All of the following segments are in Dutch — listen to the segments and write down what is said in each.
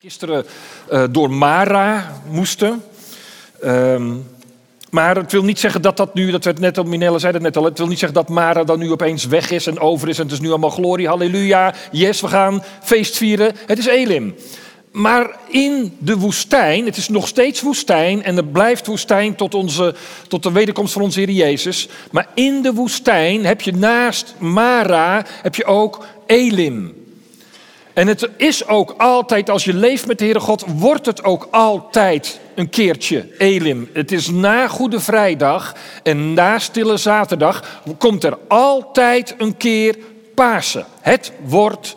gisteren uh, door Mara moesten. Um, maar het wil niet zeggen dat dat nu, dat werd net al, Minella zei het net al, het wil niet zeggen dat Mara dan nu opeens weg is en over is en het is nu allemaal glorie, halleluja, yes, we gaan feest vieren. Het is Elim. Maar in de woestijn, het is nog steeds woestijn en het blijft woestijn tot, onze, tot de wederkomst van onze Heer Jezus. Maar in de woestijn heb je naast Mara, heb je ook Elim. En het is ook altijd, als je leeft met de Heere God, wordt het ook altijd een keertje Elim. Het is na Goede Vrijdag en na Stille Zaterdag komt er altijd een keer Pasen. Het wordt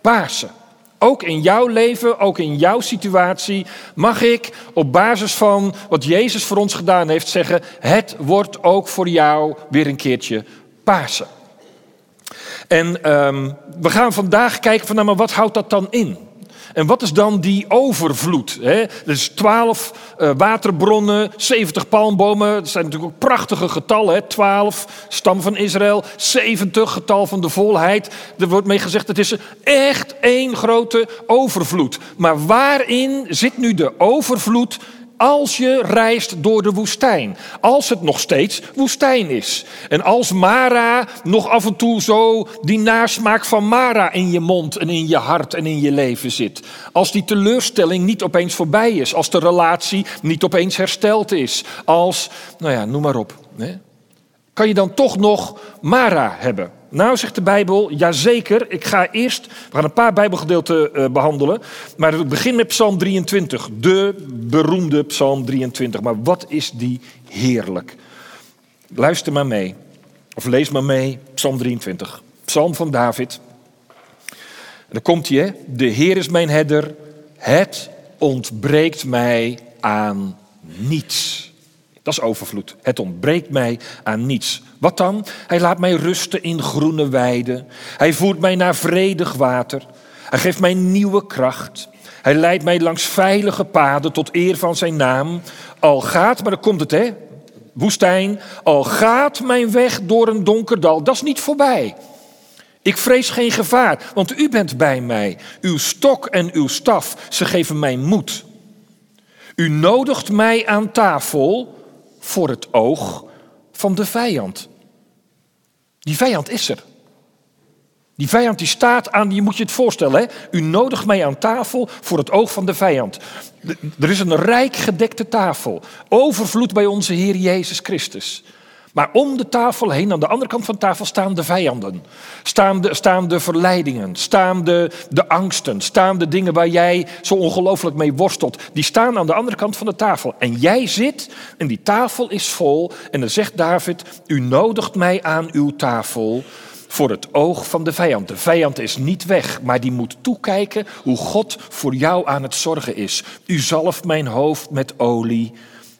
Pasen. Ook in jouw leven, ook in jouw situatie, mag ik op basis van wat Jezus voor ons gedaan heeft zeggen: het wordt ook voor jou weer een keertje Pasen. En um, we gaan vandaag kijken van, nou, maar wat houdt dat dan in? En wat is dan die overvloed? Hè? Dus 12 uh, waterbronnen, 70 palmbomen. Dat zijn natuurlijk ook prachtige getallen. Hè? 12, stam van Israël. 70, getal van de volheid. Er wordt mee gezegd, het is echt één grote overvloed. Maar waarin zit nu de overvloed als je reist door de woestijn. Als het nog steeds woestijn is. En als Mara nog af en toe zo die nasmaak van Mara in je mond en in je hart en in je leven zit. Als die teleurstelling niet opeens voorbij is. Als de relatie niet opeens hersteld is. Als, nou ja, noem maar op. Kan je dan toch nog Mara hebben? Nou, zegt de Bijbel, jazeker. Ik ga eerst, we gaan een paar Bijbelgedeelten uh, behandelen. Maar ik begin met Psalm 23, de beroemde Psalm 23. Maar wat is die heerlijk? Luister maar mee, of lees maar mee, Psalm 23. Psalm van David. En dan komt hij, hè? De Heer is mijn herder, het ontbreekt mij aan niets. Dat is overvloed. Het ontbreekt mij aan niets. Wat dan? Hij laat mij rusten in groene weiden. Hij voert mij naar vredig water. Hij geeft mij nieuwe kracht. Hij leidt mij langs veilige paden tot eer van zijn naam. Al gaat, maar dan komt het hè, woestijn. Al gaat mijn weg door een donker dal, dat is niet voorbij. Ik vrees geen gevaar, want u bent bij mij. Uw stok en uw staf, ze geven mij moed. U nodigt mij aan tafel voor het oog van de vijand. Die vijand is er. Die vijand die staat aan, je moet je het voorstellen, hè? u nodigt mij aan tafel voor het oog van de vijand. Er is een rijk gedekte tafel, overvloed bij onze Heer Jezus Christus. Maar om de tafel heen, aan de andere kant van de tafel, staan de vijanden. Staan de, staan de verleidingen, staan de, de angsten, staan de dingen waar jij zo ongelooflijk mee worstelt. Die staan aan de andere kant van de tafel. En jij zit en die tafel is vol. En dan zegt David, u nodigt mij aan uw tafel voor het oog van de vijand. De vijand is niet weg, maar die moet toekijken hoe God voor jou aan het zorgen is. U zalft mijn hoofd met olie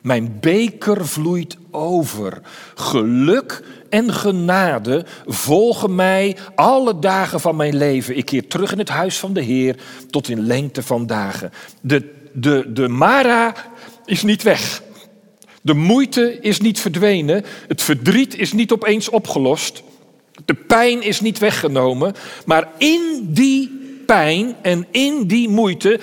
mijn beker vloeit over. Geluk en genade volgen mij alle dagen van mijn leven. Ik keer terug in het huis van de Heer tot in lengte van dagen. De, de, de Mara is niet weg. De moeite is niet verdwenen. Het verdriet is niet opeens opgelost. De pijn is niet weggenomen. Maar in die pijn en in die moeite,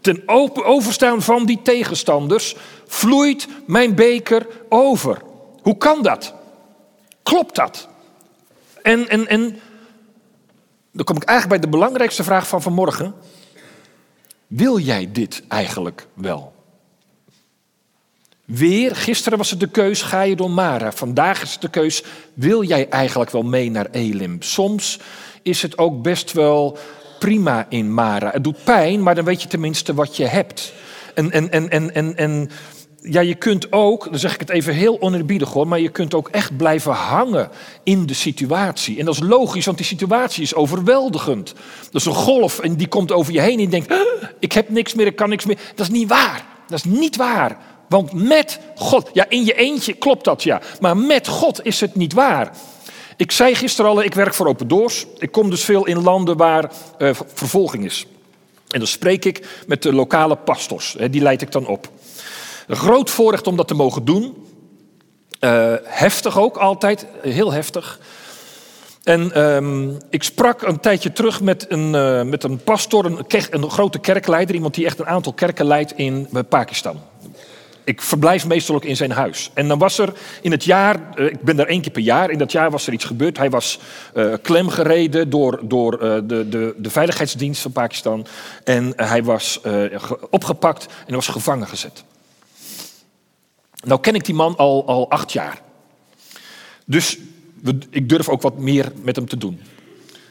ten overstaan van die tegenstanders, vloeit mijn beker over. Hoe kan dat? Klopt dat? En, en, en dan kom ik eigenlijk bij de belangrijkste vraag van vanmorgen. Wil jij dit eigenlijk wel? Weer, gisteren was het de keus, ga je door Mara. Vandaag is het de keus, wil jij eigenlijk wel mee naar Elim? Soms is het ook best wel prima in Mara. Het doet pijn, maar dan weet je tenminste wat je hebt. En, en, en, en, en, en ja, je kunt ook, dan zeg ik het even heel onerbiedig hoor, maar je kunt ook echt blijven hangen in de situatie. En dat is logisch, want die situatie is overweldigend. Dat is een golf en die komt over je heen en je denkt, ik heb niks meer, ik kan niks meer. Dat is niet waar. Dat is niet waar. Want met God, ja, in je eentje klopt dat ja, maar met God is het niet waar. Ik zei gisteren al, ik werk voor Open Doors. Ik kom dus veel in landen waar uh, vervolging is. En dan spreek ik met de lokale pastors, die leid ik dan op. Een groot voorrecht om dat te mogen doen. Uh, heftig ook altijd, heel heftig. En ehm, ik sprak een tijdje terug met een, uh, met een pastor, een, een, grote kerkleider, iemand die echt een aantal kerken leidt in Pakistan. Ik verblijf meestal ook in zijn huis. En dan was er in het jaar, ik ben daar één keer per jaar, in dat jaar was er iets gebeurd. Hij was uh, klemgereden door, door de, de, de veiligheidsdienst van Pakistan. En hij was opgepakt en was gevangen gezet. Nou ken ik die man al, al acht jaar. Dus ik durf ook wat meer met hem te doen.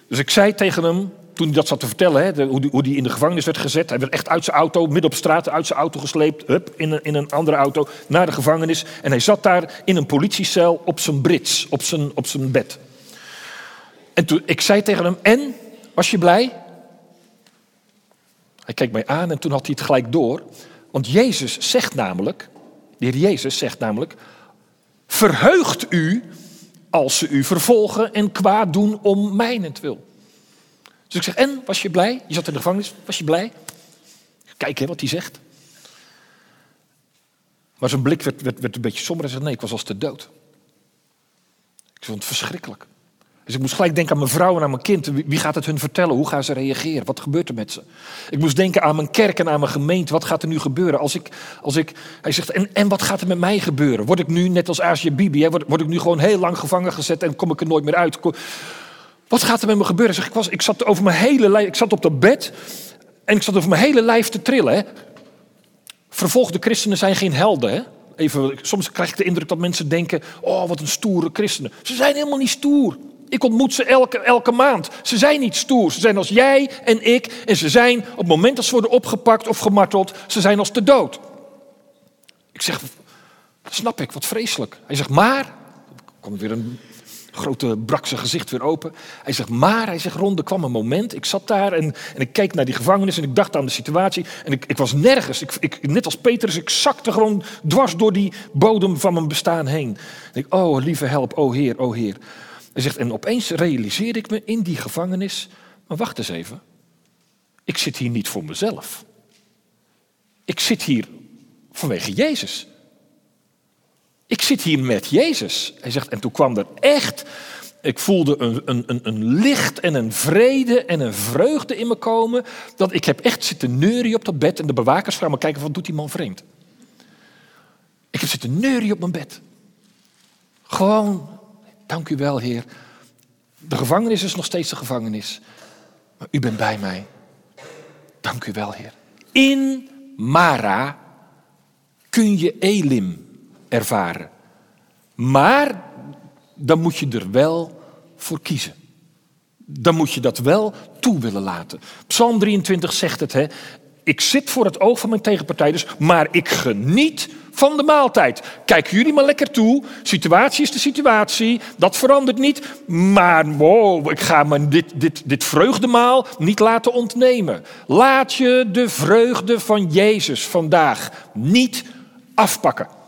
Dus ik zei tegen hem, toen hij dat zat te vertellen, hè, hoe hij in de gevangenis werd gezet. Hij werd echt uit zijn auto, midden op straat, uit zijn auto gesleept. Hup, in, een, in een andere auto, naar de gevangenis. En hij zat daar in een politiecel op zijn brits, op zijn, op zijn bed. En toen, ik zei tegen hem, en, was je blij? Hij keek mij aan en toen had hij het gelijk door. Want Jezus zegt namelijk, de Heer Jezus zegt namelijk, verheugt u als ze u vervolgen en kwaad doen om mijnentwil. Dus ik zeg, en, was je blij? Je zat in de gevangenis, was je blij? Kijk hè, wat hij zegt. Maar zijn blik werd, werd, werd een beetje somber en zei, nee, ik was als de dood. Ik vond het verschrikkelijk. Dus ik moest gelijk denken aan mijn vrouw en aan mijn kind. Wie gaat het hun vertellen? Hoe gaan ze reageren? Wat gebeurt er met ze? Ik moest denken aan mijn kerk en aan mijn gemeente. Wat gaat er nu gebeuren? Als ik, als ik, hij zegt, en, en wat gaat er met mij gebeuren? Word ik nu, net als Asia Bibi, hè, word, word ik nu gewoon heel lang gevangen gezet en kom ik er nooit meer uit? Wat gaat er met me gebeuren? Zeg, ik, was, ik zat over mijn hele lijf, ik zat op dat bed en ik zat over mijn hele lijf te trillen. Hè. Vervolgde christenen zijn geen helden. Hè? Even, soms krijg ik de indruk dat mensen denken: oh, wat een stoere christenen. Ze zijn helemaal niet stoer. Ik ontmoet ze elke, elke maand. Ze zijn niet stoer. Ze zijn als jij en ik. En ze zijn op het moment dat ze worden opgepakt of gemarteld, ze zijn als de dood. Ik zeg, snap ik, wat vreselijk. Hij zegt, maar, komt weer een grote brakse gezicht weer open. Hij zegt, maar, hij zegt, Ron, er kwam een moment. Ik zat daar en, en ik keek naar die gevangenis en ik dacht aan de situatie. En ik, ik was nergens. Ik, ik, net als Petrus, ik zakte gewoon dwars door die bodem van mijn bestaan heen. En ik, oh, lieve help, oh Heer, oh Heer. Hij zegt, en opeens realiseerde ik me in die gevangenis, maar wacht eens even, ik zit hier niet voor mezelf. Ik zit hier vanwege Jezus. Ik zit hier met Jezus. Hij zegt, en toen kwam er echt, ik voelde een, een, een, licht en een vrede en een vreugde in me komen, dat ik heb echt zitten neurien op dat bed en de bewakers gaan me kijken, wat doet die man vreemd? Ik heb zitten neurien op mijn bed. Gewoon Dank u wel, Heer. De gevangenis is nog steeds de gevangenis. Maar u bent bij mij. Dank u wel, Heer. In Mara kun je Elim ervaren. Maar dan moet je er wel voor kiezen. Dan moet je dat wel toe willen laten. Psalm 23 zegt het, hè. Ik zit voor het oog van mijn tegenpartij maar ik geniet van de maaltijd. Kijken jullie maar lekker toe. Situatie is de situatie, dat verandert niet. Maar wow, ik ga me dit, dit, dit vreugdemaal niet laten ontnemen. Laat je de vreugde van Jezus vandaag niet afpakken.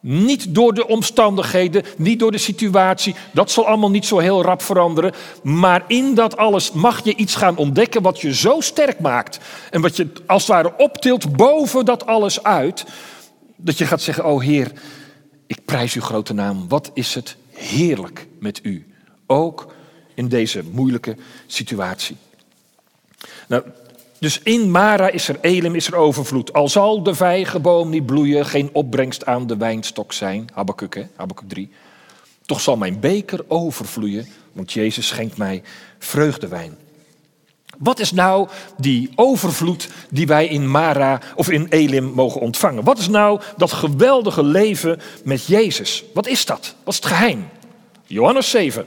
Niet door de omstandigheden, niet door de situatie. Dat zal allemaal niet zo heel rap veranderen. Maar in dat alles mag je iets gaan ontdekken wat je zo sterk maakt. En wat je als het ware optilt boven dat alles uit. Dat je gaat zeggen, oh Heer, ik prijs uw grote naam. Wat is het heerlijk met u. Ook in deze moeilijke situatie. Nou, dus in Mara is er Elim, is er overvloed. Al zal de vijgenboom niet bloeien, geen opbrengst aan de wijnstok zijn. Habakkuk, hè? Habakkuk 3. Toch zal mijn beker overvloeien, want Jezus schenkt mij vreugdewijn. Wat is nou die overvloed die wij in Mara of in Elim mogen ontvangen? Wat is nou dat geweldige leven met Jezus? Wat is dat? Wat is het geheim? Johannes 7.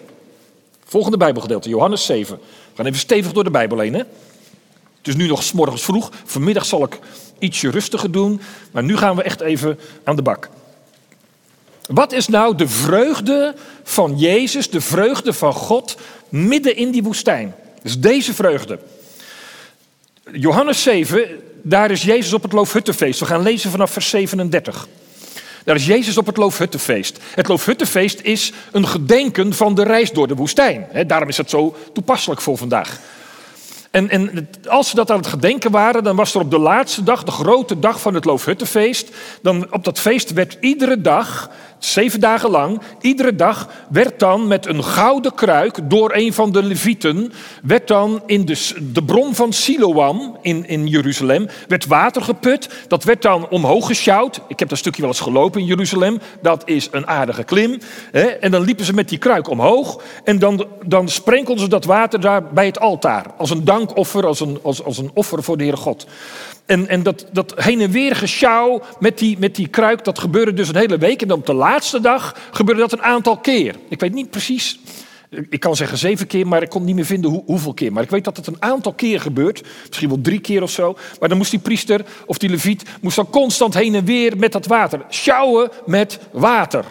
Volgende Bijbelgedeelte, Johannes 7. We gaan even stevig door de Bijbel heen. Hè? Het is nu nog s morgens vroeg. Vanmiddag zal ik ietsje rustiger doen. Maar nu gaan we echt even aan de bak. Wat is nou de vreugde van Jezus, de vreugde van God, midden in die woestijn? Dus deze vreugde. Johannes 7, daar is Jezus op het Loofhuttenfeest. We gaan lezen vanaf vers 37. Daar is Jezus op het Loofhuttenfeest. Het Loofhuttenfeest is een gedenken van de reis door de woestijn. Daarom is het zo toepasselijk voor vandaag. En, en als ze dat aan het gedenken waren, dan was er op de laatste dag, de grote dag van het Loofhuttenfeest. Dan op dat feest werd iedere dag zeven dagen lang, iedere dag werd dan met een gouden kruik door een van de levieten, werd dan in de, de bron van Siloam in, in Jeruzalem, werd water geput. Dat werd dan omhoog gesjouwd. Ik heb dat stukje wel eens gelopen in Jeruzalem. Dat is een aardige klim. Hè? En dan liepen ze met die kruik omhoog en dan, dan sprenkelden ze dat water daar bij het altaar. Als een dankoffer, als een, als, als een offer voor de Heere God. En, en dat, dat heen en weer gesjouw met die, met die kruik, dat gebeurde dus een hele week. En dan op de laatste dag gebeurde dat een aantal keer. Ik weet niet precies, ik kan zeggen zeven keer, maar ik kon niet meer vinden hoe, hoeveel keer. Maar ik weet dat het een aantal keer gebeurt, misschien wel drie keer of zo. Maar dan moest die priester of die leviet moest dan constant heen en weer met dat water. Sjouwen met water.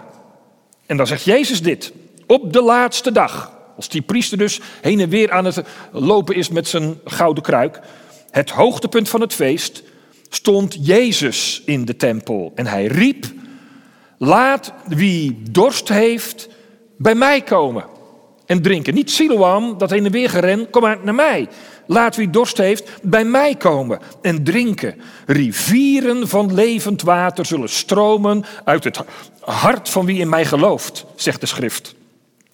En dan zegt Jezus dit, op de laatste dag. Als die priester dus heen en weer aan het lopen is met zijn gouden kruik het hoogtepunt van het feest, stond Jezus in de tempel. En hij riep, laat wie dorst heeft bij mij komen en drinken. Niet Siloam, dat heen en weer geren, kom maar naar mij. Laat wie dorst heeft bij mij komen en drinken. Rivieren van levend water zullen stromen uit het hart van wie in mij gelooft, zegt de schrift.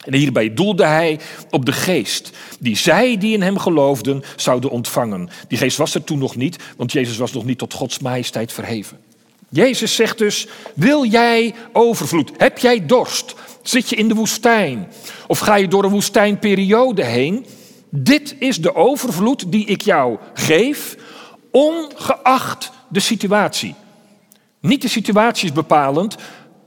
En hierbij doelde hij op de geest, die zij die in hem geloofden zouden ontvangen. Die geest was er toen nog niet, want Jezus was nog niet tot Gods majesteit verheven. Jezus zegt dus, wil jij overvloed? Heb jij dorst? Zit je in de woestijn? Of ga je door een woestijnperiode heen? Dit is de overvloed die ik jou geef, ongeacht de situatie. Niet de situatie is bepalend,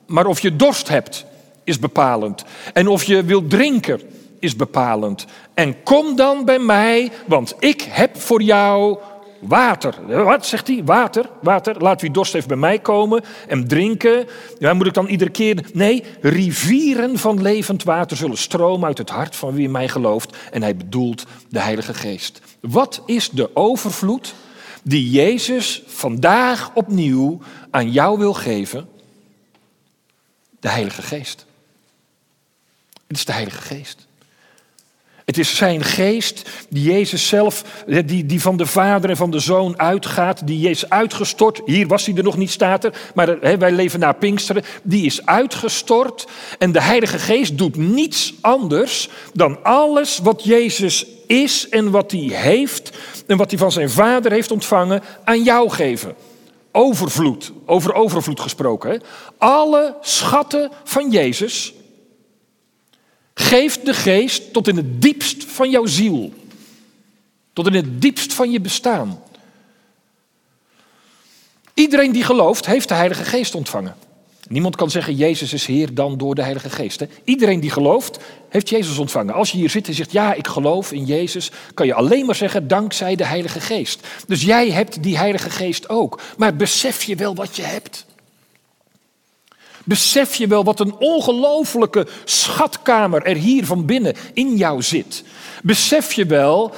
maar of je dorst hebt is bepalend. En of je wilt drinken is bepalend. En kom dan bij mij, want ik heb voor jou water. Wat zegt hij? Water, water. Laat wie dorst heeft bij mij komen en drinken. Ja, moet ik dan iedere keer. Nee, rivieren van levend water zullen stromen uit het hart van wie in mij gelooft. En hij bedoelt de Heilige Geest. Wat is de overvloed die Jezus vandaag opnieuw aan jou wil geven? De Heilige Geest. Het is de Heilige Geest. Het is zijn geest die Jezus zelf, die, die van de Vader en van de Zoon uitgaat, die is uitgestort. Hier was hij er nog niet, staat er, maar wij leven na Pinksteren. Die is uitgestort en de Heilige Geest doet niets anders dan alles wat Jezus is en wat hij heeft en wat hij van zijn Vader heeft ontvangen aan jou geven. Overvloed, over overvloed gesproken. Alle schatten van Jezus geeft de geest tot in het diepst van jouw ziel. Tot in het diepst van je bestaan. Iedereen die gelooft, heeft de Heilige Geest ontvangen. Niemand kan zeggen, Jezus is Heer dan door de Heilige Geest. Hè? Iedereen die gelooft, heeft Jezus ontvangen. Als je hier zit en zegt, ja, ik geloof in Jezus, kan je alleen maar zeggen, dankzij de Heilige Geest. Dus jij hebt die Heilige Geest ook. Maar besef je wel wat je hebt? Besef je wel wat een ongelofelijke schatkamer er hier van binnen in jou zit? Besef je wel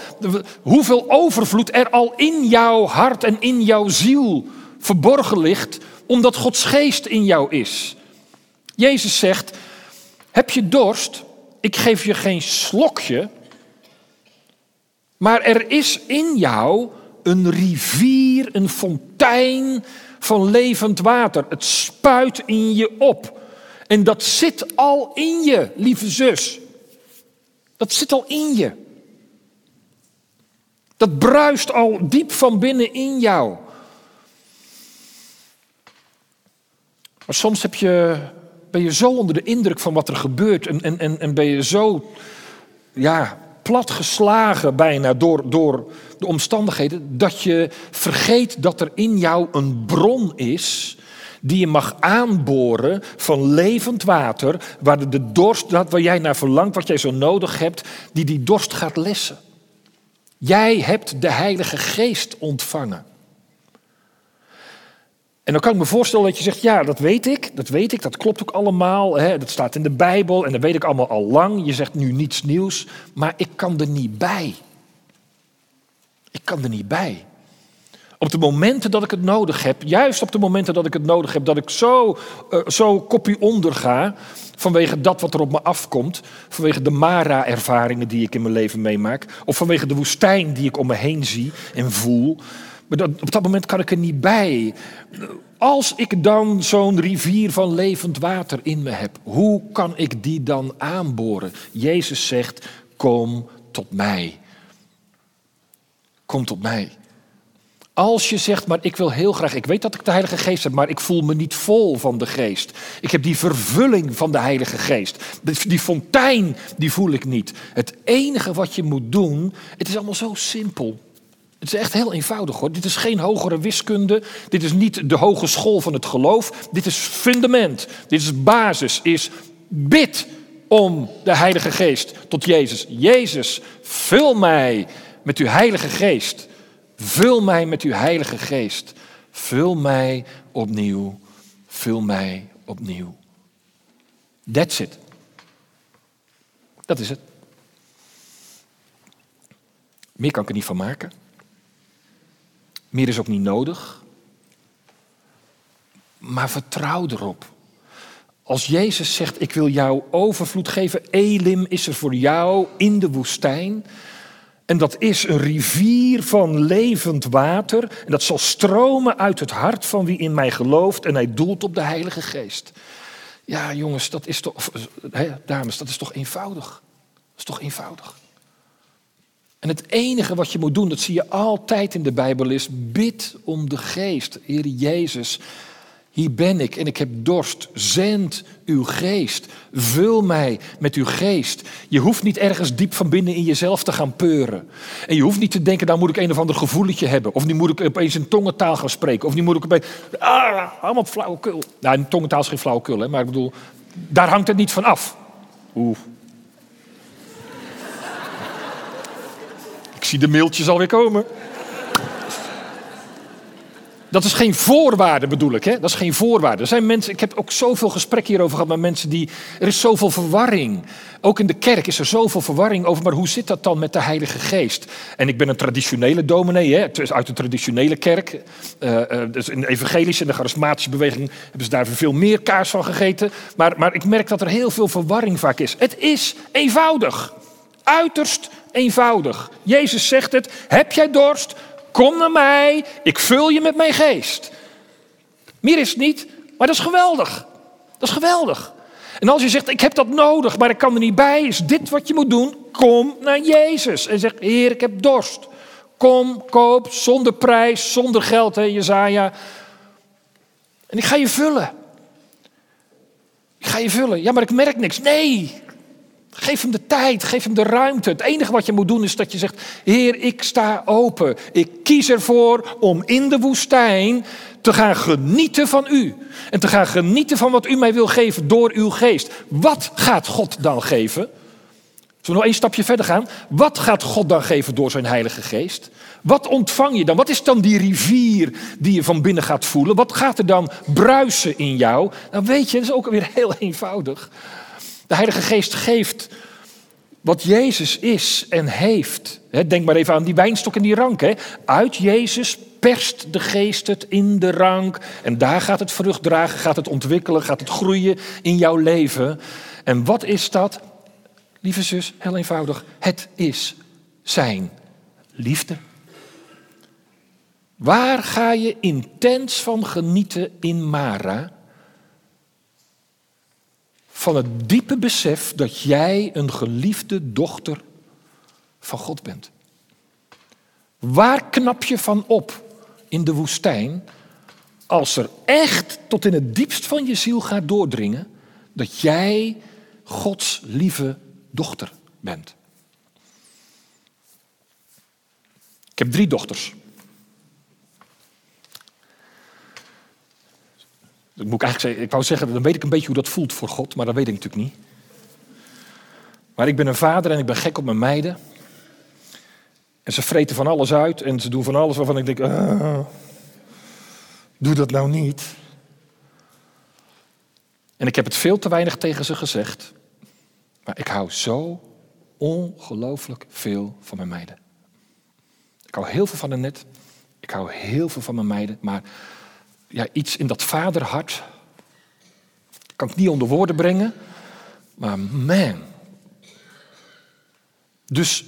hoeveel overvloed er al in jouw hart en in jouw ziel verborgen ligt, omdat Gods geest in jou is? Jezus zegt: Heb je dorst? Ik geef je geen slokje, maar er is in jou een rivier, een fontein van levend water. Het spuit in je op. En dat zit al in je, lieve zus. Dat zit al in je. Dat bruist al diep van binnen in jou. Maar soms heb je, ben je zo onder de indruk van wat er gebeurt en, en, en, en ben je zo ja, platgeslagen bijna door, door de omstandigheden, dat je vergeet dat er in jou een bron is die je mag aanboren van levend water, waar de dorst, waar jij naar verlangt, wat jij zo nodig hebt, die die dorst gaat lessen. Jij hebt de Heilige Geest ontvangen. En dan kan ik me voorstellen dat je zegt, ja, dat weet ik, dat weet ik, dat klopt ook allemaal, hè, dat staat in de Bijbel en dat weet ik allemaal al lang. Je zegt nu niets nieuws, maar ik kan er niet bij. Ik kan er niet bij. Op de momenten dat ik het nodig heb, juist op de momenten dat ik het nodig heb, dat ik zo, uh, zo kopie onder ga, vanwege dat wat er op me afkomt, vanwege de Mara-ervaringen die ik in mijn leven meemaak, of vanwege de woestijn die ik om me heen zie en voel, Op dat moment kan ik er niet bij. Als ik dan zo'n rivier van levend water in me heb, hoe kan ik die dan aanboren? Jezus zegt: Kom tot mij. Kom tot mij. Als je zegt, maar ik wil heel graag, ik weet dat ik de Heilige Geest heb, maar ik voel me niet vol van de Geest. Ik heb die vervulling van de Heilige Geest. Die fontein, die voel ik niet. Het enige wat je moet doen, het is allemaal zo simpel. Het is echt heel eenvoudig hoor. Dit is geen hogere wiskunde. Dit is niet de hogeschool van het geloof. Dit is fundament. Dit is basis. Is bid om de Heilige Geest tot Jezus. Jezus, vul mij met uw Heilige Geest. Vul mij met uw Heilige Geest. Vul mij opnieuw. Vul mij opnieuw. That's it. Dat is het. Meer kan ik er niet van maken. Meer is ook niet nodig. Maar vertrouw erop. Als Jezus zegt, ik wil jou overvloed geven, Elim is er voor jou in de woestijn. En dat is een rivier van levend water. En dat zal stromen uit het hart van wie in mij gelooft. En hij doelt op de Heilige Geest. Ja, jongens, dat is toch, hè, dames, dat is toch eenvoudig? Dat is toch eenvoudig? En het enige wat je moet doen, dat zie je altijd in de Bijbel, is bid om de geest. Heer Jezus, hier ben ik en ik heb dorst. Zend uw geest. Vul mij met uw geest. Je hoeft niet ergens diep van binnen in jezelf te gaan peuren. En je hoeft niet te denken, nou moet ik een of ander gevoeletje hebben. Of nu moet ik opeens in tongentaal gaan spreken. Of nu moet ik opeens... Ah, allemaal flauwekul. Nou, in tongentaal is geen flauwekul, hè, maar ik bedoel, daar hangt het niet van af. Oeh. Ik zie de mailtjes alweer komen. Dat is geen voorwaarde, bedoel ik. Hè? Dat is geen voorwaarde. Er zijn mensen, ik heb ook zoveel gesprekken hierover gehad met mensen die. Er is zoveel verwarring. Ook in de kerk is er zoveel verwarring over. Maar hoe zit dat dan met de Heilige Geest? En ik ben een traditionele dominee, hè? Uit de traditionele kerk. Uh, uh, dus in de evangelische en de charismatische beweging hebben ze daar veel meer kaas van gegeten. Maar, maar ik merk dat er heel veel verwarring vaak is. Het is eenvoudig. Uiterst eenvoudig. Jezus zegt het: heb jij dorst? Kom naar mij, ik vul je met mijn geest. Meer is het niet, maar dat is geweldig. Dat is geweldig. En als je zegt, ik heb dat nodig, maar ik kan er niet bij, is dit wat je moet doen? Kom naar Jezus en zeg, Heer, ik heb dorst. Kom, koop, zonder prijs, zonder geld, hè, Jezaja. En ik ga je vullen. Ik ga je vullen. Ja, maar ik merk niks. Nee, Geef hem de tijd, geef hem de ruimte. Het enige wat je moet doen is dat je zegt: Heer, ik sta open. Ik kies ervoor om in de woestijn te gaan genieten van u. En te gaan genieten van wat u mij wil geven door uw geest. Wat gaat God dan geven? Zullen we nog één stapje verder gaan? Wat gaat God dan geven door zijn Heilige Geest? Wat ontvang je dan? Wat is dan die rivier die je van binnen gaat voelen? Wat gaat er dan bruisen in jou? Dan weet je, dat is ook weer heel eenvoudig. De Heilige Geest geeft wat Jezus is en heeft. Denk maar even aan die wijnstok en die rank. Uit Jezus perst de geest het in de rank. En daar gaat het vrucht dragen, gaat het ontwikkelen, gaat het groeien in jouw leven. En wat is dat? Lieve zus, heel eenvoudig. Het is zijn liefde. Waar ga je intens van genieten in Mara? Van het diepe besef dat jij een geliefde dochter van God bent. Waar knap je van op in de woestijn als er echt tot in het diepst van je ziel gaat doordringen dat jij Gods lieve dochter bent? Ik heb drie dochters. Ik, moet eigenlijk zeggen, ik wou zeggen, dan weet ik een beetje hoe dat voelt voor God, maar dat weet ik natuurlijk niet. Maar ik ben een vader en ik ben gek op mijn meiden. En ze vreten van alles uit en ze doen van alles waarvan ik denk, ah, doe dat nou niet. En ik heb het veel te weinig tegen ze gezegd. Maar ik hou zo ongelooflijk veel van mijn meiden. Ik hou heel veel van net. Ik hou heel veel van mijn meiden. Maar ja, iets in dat vaderhart. Kan ik niet onder woorden brengen. Maar man. Dus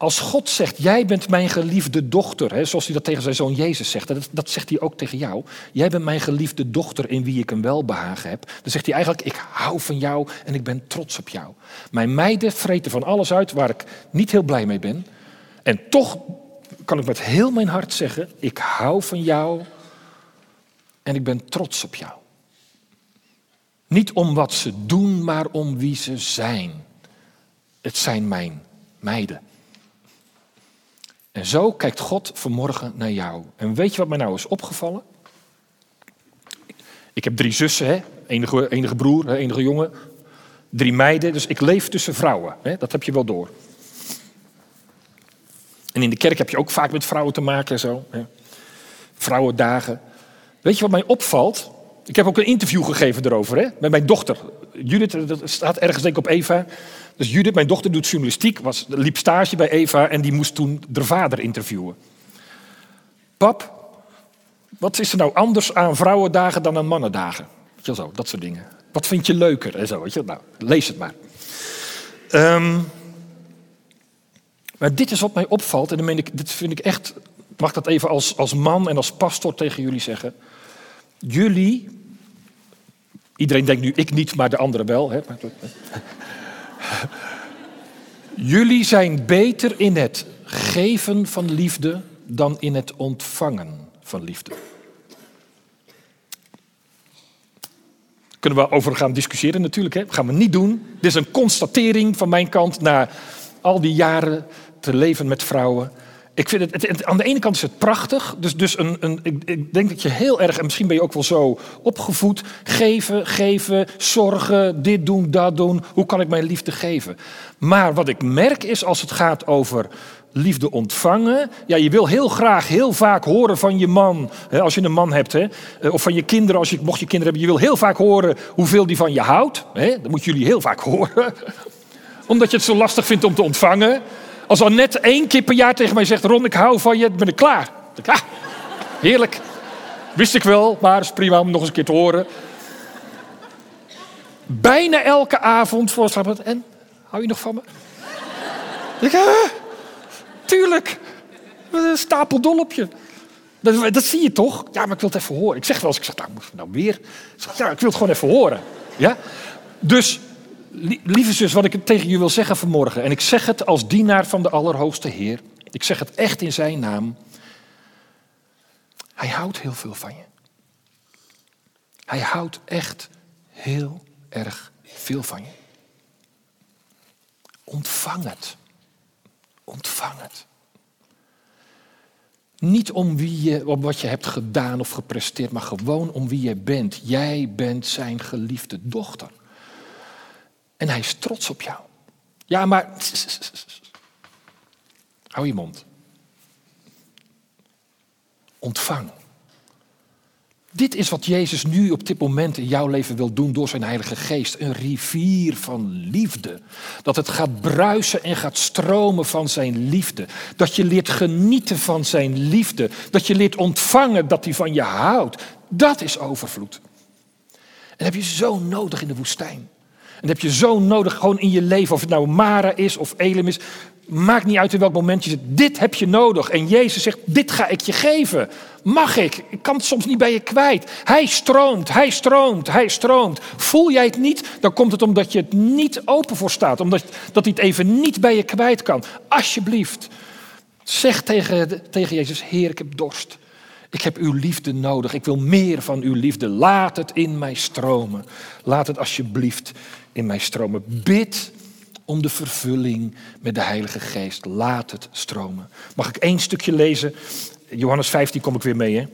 Als God zegt, jij bent mijn geliefde dochter, hè, zoals hij dat tegen zijn zoon Jezus zegt, dat, dat zegt hij ook tegen jou. Jij bent mijn geliefde dochter in wie ik een welbehagen heb. Dan zegt hij eigenlijk, ik hou van jou en ik ben trots op jou. Mijn meiden vreten van alles uit waar ik niet heel blij mee ben. En toch kan ik met heel mijn hart zeggen, ik hou van jou en ik ben trots op jou. Niet om wat ze doen, maar om wie ze zijn. Het zijn mijn meiden. En zo kijkt God vanmorgen naar jou. En weet je wat mij nou is opgevallen? Ik heb drie zussen, hè? Enige, enige broer, enige jongen. Drie meiden, dus ik leef tussen vrouwen. Hè? Dat heb je wel door. En in de kerk heb je ook vaak met vrouwen te maken en zo. Hè? Vrouwendagen. Weet je wat mij opvalt? Ik heb ook een interview gegeven erover, hè? met mijn dochter. Judith, dat staat ergens denk ik op Eva. Dus Judith, mijn dochter, doet journalistiek, was, liep stage bij Eva en die moest toen de vader interviewen. Pap, wat is er nou anders aan vrouwendagen dan aan mannendagen? Weet je zo, dat soort dingen. Wat vind je leuker en zo, weet je? Nou, lees het maar. Ehm, maar dit is wat mij opvalt en dan ik, dit vind ik echt, mag dat even als, als man en als pastor tegen jullie zeggen. Jullie, iedereen denkt nu ik niet, maar de anderen wel. Hè? Jullie zijn beter in het geven van liefde dan in het ontvangen van liefde. Kunnen we over gaan discussiëren natuurlijk. Hè? Gaan we niet doen. Dit is een constatering van mijn kant na al die jaren te leven met vrouwen. Ik vind het, aan de ene kant is het prachtig. Dus, dus een, een, ik, ik, denk dat je heel erg, en misschien ben je ook wel zo opgevoed, geven, geven, zorgen, dit doen, dat doen. Hoe kan ik mijn liefde geven? Maar wat ik merk is als het gaat over liefde ontvangen. Ja, je wil heel graag heel vaak horen van je man, hè, als je een man hebt, hè, eh, of van je kinderen, als je, mocht je kinderen hebben. Je wil heel vaak horen hoeveel die van je houdt. Hè. Dat moeten jullie heel vaak horen. Omdat je het zo lastig vindt om te ontvangen. Als net één keer per jaar tegen mij zegt: Ron, ik hou van je, dan ben ik klaar. Ik, ah, heerlijk. Wist ik wel, maar is prima om nog eens een keer te horen. Bijna elke avond voor slapen. En, hou je nog van me? ik, ah, tuurlijk. Een stapel dol op je. Dat, dat, zie je toch? Ja, maar ik wil het even horen. Ik zeg wel eens, ik zeg, nou, nou weer? Ik ik wil het gewoon even horen. Ja? Dus lieve zus, wat ik tegen je wil zeggen vanmorgen, en ik zeg het als dienaar van de Allerhoogste Heer, ik zeg het echt in zijn naam. Hij houdt heel veel van je. Hij houdt echt heel erg veel van je. Ontvang het. Ontvang het. Niet om, wie je, wat je hebt gedaan of gepresteerd, maar gewoon om wie je bent. Jij bent zijn geliefde dochter. En hij is trots op jou. Ja, maar. Hou je mond. Ontvang. Dit is wat Jezus nu op dit moment in jouw leven wil doen door zijn Heilige Geest. Een rivier van liefde. Dat het gaat bruisen en gaat stromen van zijn liefde. Dat je leert genieten van zijn liefde. Dat je leert ontvangen dat hij van je houdt. Dat is overvloed. En dat heb je zo nodig in de woestijn. En heb je zo nodig gewoon in je leven. Of het nou Mara is of Elim is. Maakt niet uit in welk moment je zit. Dit heb je nodig. En Jezus zegt, dit ga ik je geven. Mag ik? Ik kan het soms niet bij je kwijt. Hij stroomt, hij stroomt, hij stroomt. Voel jij het niet, dan komt het omdat je het niet open voor staat. Omdat dat hij het even niet bij je kwijt kan. Alsjeblieft, zeg tegen, tegen Jezus, Heer, ik heb dorst. Ik heb uw liefde nodig. Ik wil meer van uw liefde. Laat het in mij stromen. Laat het alsjeblieft in mij stromen. Bid om de vervulling met de Heilige Geest. Laat het stromen. Mag ik één stukje lezen? Johannes 15 kom ik weer mee, hè?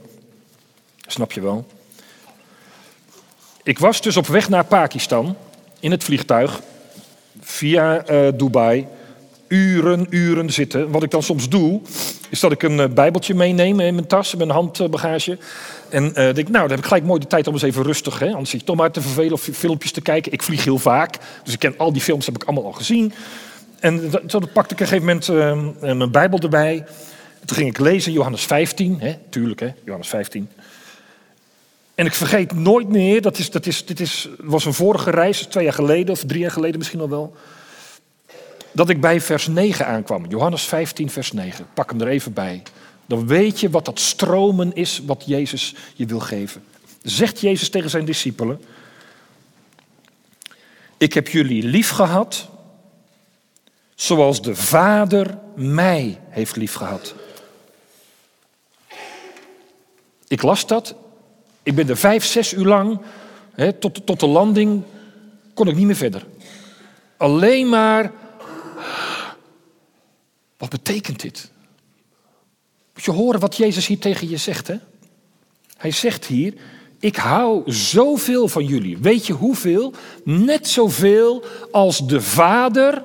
Snap je wel? Ik was dus op weg naar Pakistan in het vliegtuig via uh, Dubai uren, uren zitten. Wat ik dan soms doe, is dat ik een uh, bijbeltje meeneem in mijn tas, in mijn handbagage. En uh, denk, nou, dan heb ik gelijk mooi de tijd om eens even rustig, hè, anders zit je toch maar te vervelen of filmpjes te kijken. Ik vlieg heel vaak, dus ik ken al die films, heb ik allemaal al gezien. En zo pakte ik op een gegeven moment uh, mijn bijbel erbij. Toen ging ik lezen Johannes 15, hè, tuurlijk hè, Johannes 15. En ik vergeet nooit meer, dat, is, dat is, dit is, was een vorige reis, twee jaar geleden of drie jaar geleden misschien al wel dat ik bij vers 9 aankwam. Johannes 15, vers 9. Pak hem er even bij. Dan weet je wat dat stromen is wat Jezus je wil geven. Zegt Jezus tegen zijn discipelen: Ik heb jullie lief gehad zoals de Vader mij heeft lief gehad. Ik las dat. Ik ben er vijf, zes uur lang, tot, tot de landing, kon ik niet meer verder. Alleen maar, wat betekent dit? Moet je horen wat Jezus hier tegen je zegt, hè? Hij zegt hier, ik hou zoveel van jullie. Weet je hoeveel? Net zoveel als de Vader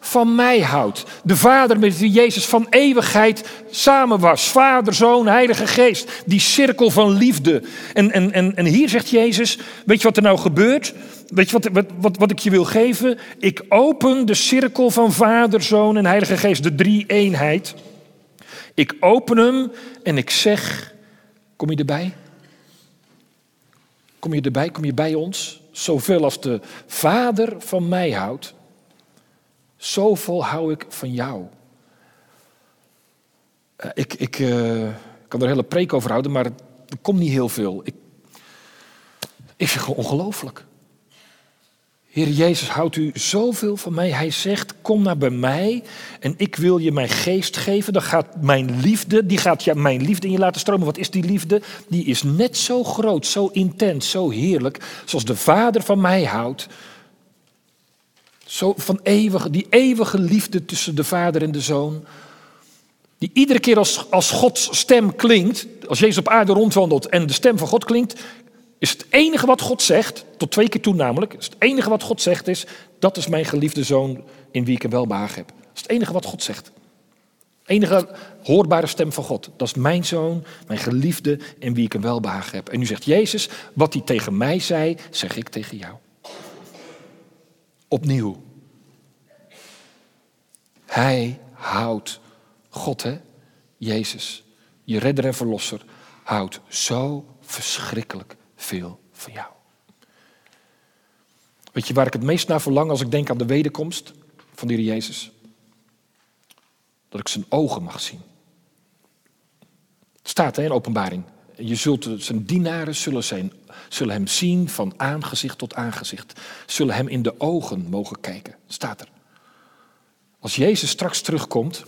van mij houdt. De Vader met wie Jezus van eeuwigheid samen was. Vader, Zoon, Heilige Geest. Die cirkel van liefde. En, en, en, en hier zegt Jezus, weet je wat er nou gebeurt? Weet je wat, wat, wat, wat ik je wil geven? Ik open de cirkel van Vader, Zoon en Heilige Geest. De drie eenheid. Ik open hem en ik zeg, kom je erbij? Kom je erbij? Kom je bij ons? Zoveel als de Vader van mij houdt, zoveel hou ik van jou. Uh, ik ik uh, kan er een hele preek over houden, maar er komt niet heel veel. Ik, ik vind het ongelooflijk. Heer Jezus, houdt u zoveel van mij? Hij zegt, kom naar bij mij en ik wil je mijn geest geven. Dan gaat mijn liefde, die gaat ja, mijn liefde in je laten stromen. Wat is die liefde? Die is net zo groot, zo intens, zo heerlijk, zoals de Vader van mij houdt. Zo van die eeuwige liefde tussen de Vader en de Zoon. Die iedere keer als, als Gods stem klinkt, als Jezus op aarde rondwandelt en de stem van God klinkt, is het enige wat God zegt, tot twee keer toe namelijk, is het enige wat God zegt is, dat is mijn geliefde zoon in wie ik een welbehagen heb. Dat is het enige wat God zegt. Enige hoorbare stem van God. Dat is mijn zoon, mijn geliefde in wie ik een welbehagen heb. En nu zegt Jezus, wat hij tegen mij zei, zeg ik tegen jou. Opnieuw. Hij houdt God, hè? Jezus, je redder en verlosser, houdt zo verschrikkelijk veel van jou. Weet je waar ik het meest naar verlang als ik denk aan de wederkomst van de Heer Jezus? Dat ik zijn ogen mag zien. Het staat hè, in openbaring. Je zult, zijn dienaren zullen, zijn, zullen hem zien van aangezicht tot aangezicht. Zullen hem in de ogen mogen kijken. Staat er. Als Jezus straks terugkomt.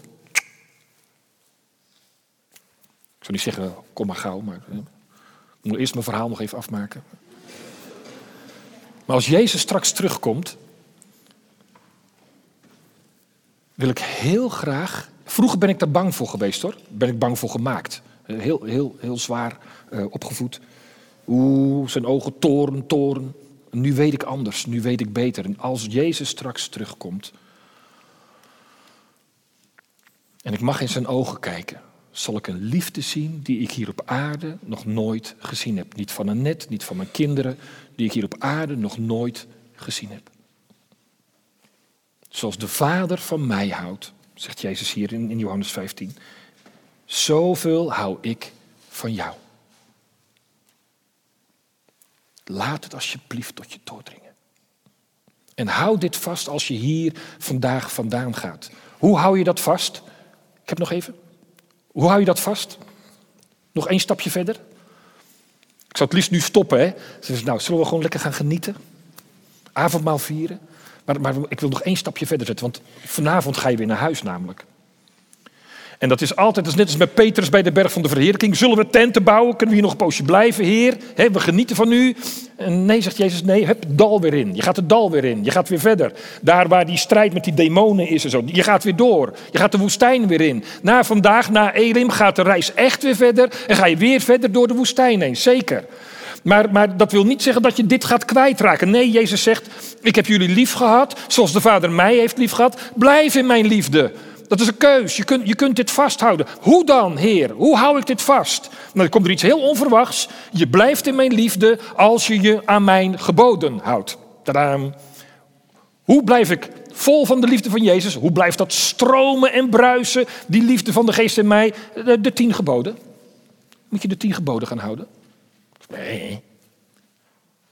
Ik zou niet zeggen, kom maar gauw, maar ik moet eerst mijn verhaal nog even afmaken. Maar als Jezus straks terugkomt, wil ik heel graag. Vroeger ben ik daar bang voor geweest hoor. Ben ik bang voor gemaakt. Heel, heel, heel zwaar uh, opgevoed. Oeh, zijn ogen toren, toren. Nu weet ik anders, nu weet ik beter. En als Jezus straks terugkomt. En ik mag in zijn ogen kijken zal ik een liefde zien die ik hier op aarde nog nooit gezien heb. Niet van een net, niet van mijn kinderen, die ik hier op aarde nog nooit gezien heb. Zoals de Vader van mij houdt, zegt Jezus hier in, in Johannes 15, zoveel hou ik van jou. Laat het alsjeblieft tot je doordringen. En hou dit vast als je hier vandaag vandaan gaat. Hoe hou je dat vast? Ik heb nog even. Hoe hou je dat vast? Nog één stapje verder? Ik zou het liefst nu stoppen. Hè? Ze nou, zullen we gewoon lekker gaan genieten? Avondmaal vieren? Maar, maar ik wil nog één stapje verder zetten, want vanavond ga je weer naar huis namelijk. En dat is altijd, dat is net als met Petrus bij de berg van de verheerlijking. Zullen we tenten bouwen? Kunnen we hier nog een poosje blijven, Heer? we genieten van u. Nee, zegt Jezus, nee, heb het dal weer in. Je gaat het dal weer in. Je gaat weer verder. Daar waar die strijd met die demonen is en zo. Je gaat weer door. Je gaat de woestijn weer in. Na vandaag, na Elim, gaat de reis echt weer verder. En ga je weer verder door de woestijn heen. Zeker. Maar, maar, dat wil niet zeggen dat je dit gaat kwijtraken. Nee, Jezus zegt: Ik heb jullie lief gehad, zoals de Vader mij heeft lief gehad. Blijf in mijn liefde. Dat is een keus. Je kunt, je kunt dit vasthouden. Hoe dan, Heer? Hoe hou ik dit vast? Nou, dan komt er iets heel onverwachts. Je blijft in mijn liefde als je je aan mijn geboden houdt. Tadaam. Hoe blijf ik vol van de liefde van Jezus? Hoe blijft dat stromen en bruisen, die liefde van de geest in mij? De, de tien geboden. Moet je de tien geboden gaan houden? Nee.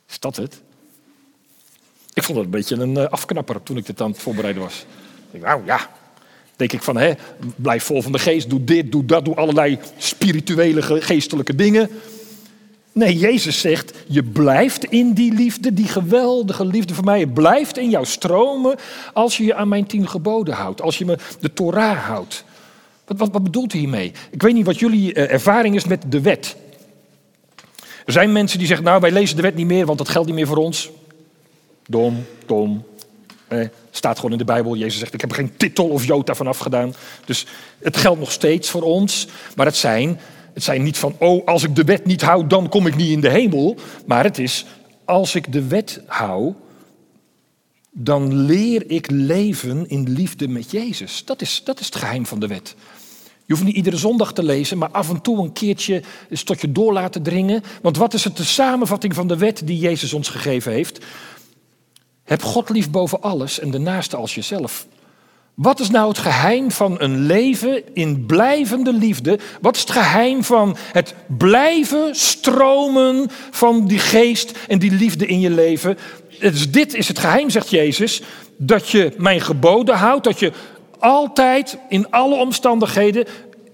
Is dat het? Ik vond het een beetje een eh, afknapper toen ik dit aan het voorbereiden was. Nou ja, denk ik van, hè, blijf vol van de geest, doe dit, doe dat, doe allerlei spirituele, geestelijke dingen. Nee, Jezus zegt, je blijft in die liefde, die geweldige liefde voor mij. Het blijft in jou stromen als je je aan mijn tien geboden houdt. Als je me de Torah houdt. Wat, wat, wat bedoelt hij hiermee? Ik weet niet wat jullie eh, ervaring is met de wet. Er zijn mensen die zeggen, nou wij lezen de wet niet meer, want dat geldt niet meer voor ons. Dom, dom. Eh, staat gewoon in de Bijbel. Jezus zegt, ik heb geen titel of jota van afgedaan. Dus het geldt nog steeds voor ons. Maar het zijn het zijn niet van, oh, als ik de wet niet hou, dan kom ik niet in de hemel. Maar het is, als ik de wet hou, dan leer ik leven in liefde met Jezus. Dat is, dat is het geheim van de wet. Je hoeft niet iedere zondag te lezen, maar af en toe een keertje eens tot je door laten dringen. Want wat is het de samenvatting van de wet die Jezus ons gegeven heeft? Heb God lief boven alles en de naaste als jezelf. Wat is nou het geheim van een leven in blijvende liefde? Wat is het geheim van het blijven stromen van die geest en die liefde in je leven? Dus dit is het geheim, zegt Jezus, dat je mijn geboden houdt, dat je altijd in alle omstandigheden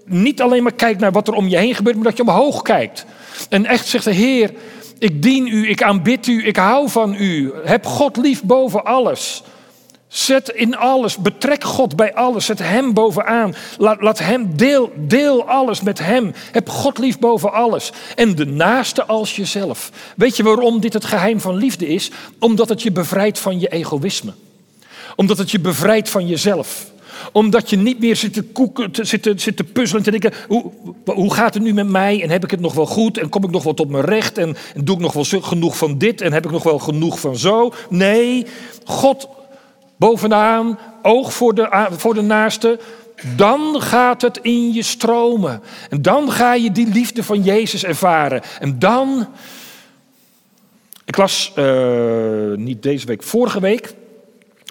niet alleen maar kijkt naar wat er om je heen gebeurt, maar dat je omhoog kijkt. En echt zegt de Heer, ik dien u, ik aanbid u, ik hou van u. Heb God lief boven alles. Zet in alles, betrek God bij alles, zet Hem bovenaan. Laat, laat Hem, deel, deel alles met Hem. Heb God lief boven alles. En de naaste als jezelf. Weet je waarom dit het geheim van liefde is? Omdat het je bevrijdt van je egoïsme. Omdat het je bevrijdt van jezelf omdat je niet meer zit te, koeken, te, te, puzzelen en te denken, hoe, hoe gaat het nu met mij? En heb ik het nog wel goed? En kom ik nog wel tot mijn recht? En, doe ik nog wel genoeg van dit? En heb ik nog wel genoeg van zo? Nee, God bovenaan, oog voor de, voor de naaste, dan gaat het in je stromen. En dan ga je die liefde van Jezus ervaren. En dan. Ik las uh, niet deze week, vorige week,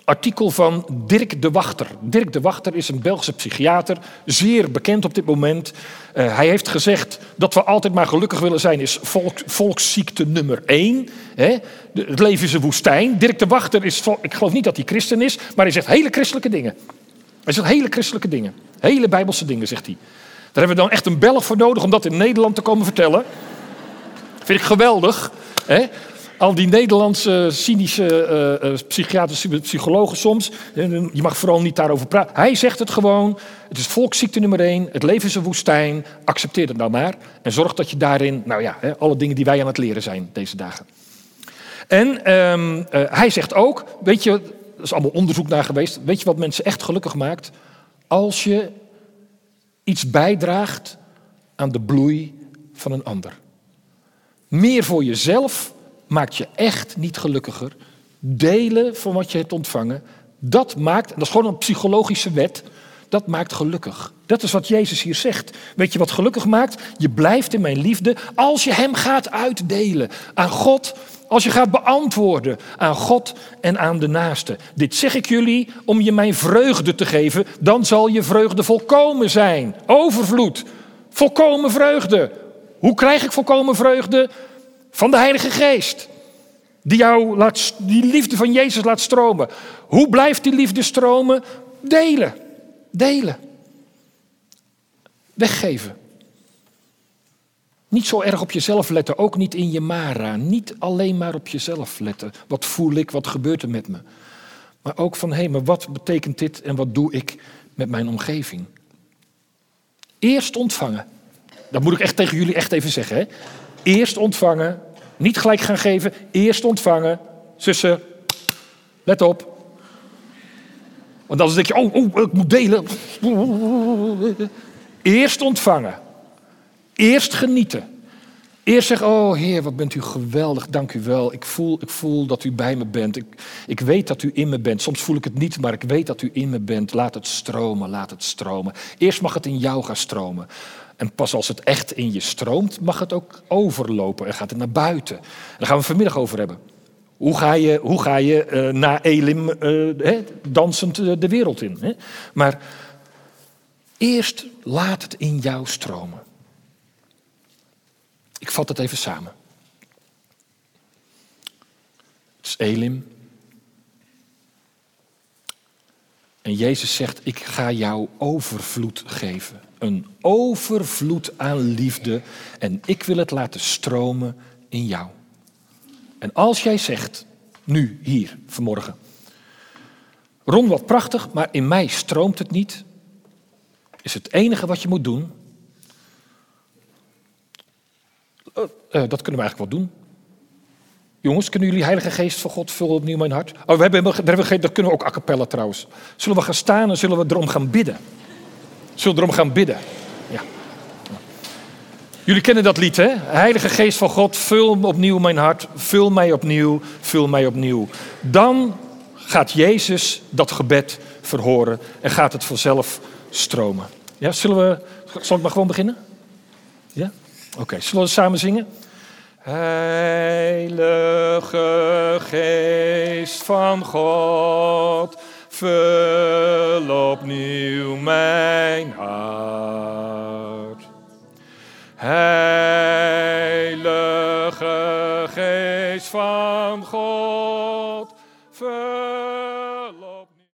artikel van Dirk de Wachter. Dirk de Wachter is een Belgische psychiater, zeer bekend op dit moment. Uh, hij heeft gezegd dat we altijd maar gelukkig willen zijn, is volk, volksziekte nummer één. Hè? het leven is een woestijn. Dirk de Wachter is, ik geloof niet dat hij christen is, maar hij zegt hele christelijke dingen. Hij zegt hele christelijke dingen, hele bijbelse dingen, zegt hij. Daar hebben we dan echt een Belg voor nodig om dat in Nederland te komen vertellen. Vind ik geweldig. Hè? Al die Nederlandse cynische uh, psychiatrische psychologen soms. Je mag vooral niet daarover praten. Hij zegt het gewoon. Het is volksziekte nummer één. Het leven is een woestijn. Accepteer het nou maar. En zorg dat je daarin, nou ja, alle dingen die wij aan het leren zijn deze dagen. En um, hij zegt ook, weet je, er is allemaal onderzoek naar geweest. Weet je wat mensen echt gelukkig maakt? Als je iets bijdraagt aan de bloei van een ander. Meer voor jezelf maakt je echt niet gelukkiger. Delen van wat je hebt ontvangen, dat maakt, dat is gewoon een psychologische wet, dat maakt gelukkig. Dat is wat Jezus hier zegt. Weet je wat gelukkig maakt? Je blijft in mijn liefde als je Hem gaat uitdelen aan God, als je gaat beantwoorden aan God en aan de naaste. Dit zeg ik jullie om je mijn vreugde te geven, dan zal je vreugde volkomen zijn. Overvloed, volkomen vreugde. Hoe krijg ik volkomen vreugde? Van de Heilige Geest. Die jou laat, die liefde van Jezus laat stromen. Hoe blijft die liefde stromen? Delen. Delen. Weggeven. Niet zo erg op jezelf letten, ook niet in je Mara. Niet alleen maar op jezelf letten. Wat voel ik, wat gebeurt er met me? Maar ook van, hé, hey, maar wat betekent dit en wat doe ik met mijn omgeving? Eerst ontvangen. Dat moet ik echt tegen jullie echt even zeggen. Hè? Eerst ontvangen, niet gelijk gaan geven, eerst ontvangen. Zussen, let op. Want anders denk je, oh, oh, ik moet delen. Eerst ontvangen. Eerst genieten. Eerst zeggen, oh Heer, wat bent u geweldig, dank u wel. Ik voel, ik voel dat u bij me bent. Ik, ik weet dat u in me bent. Soms voel ik het niet, maar ik weet dat u in me bent. Laat het stromen, laat het stromen. Eerst mag het in jou gaan stromen. En pas als het echt in je stroomt, mag het ook overlopen en gaat het naar buiten. daar gaan we vanmiddag over hebben. Hoe ga je, hoe ga je uh, na Elim uh, dansend uh, de wereld in? Maar eerst laat het in jou stromen. Ik vat het even samen. Het is Elim. En Jezus zegt, ik ga jou overvloed geven. Een overvloed aan liefde. En ik wil het laten stromen in jou. En als jij zegt, nu, hier, vanmorgen. Ron, wat prachtig, maar in mij stroomt het niet. Is het enige wat je moet doen. Uh, uh, dat kunnen we eigenlijk wel doen. Jongens, kunnen jullie Heilige Geest van God vullen opnieuw mijn hart? Oh, we hebben, dat kunnen we ook a cappella trouwens. Zullen we gaan staan en zullen we erom gaan bidden? Zullen we erom gaan bidden? Ja. Jullie kennen dat lied, hè? Heilige Geest van God, vul opnieuw mijn hart. Vul mij opnieuw, vul mij opnieuw. Dan gaat Jezus dat gebed verhoren en gaat het vanzelf stromen. Ja, zullen we, zal ik maar gewoon beginnen? Ja? Oké, zullen we samen zingen? Heilige Geest van God, Vul opnieuw mijn hart. Heilige Geest van God,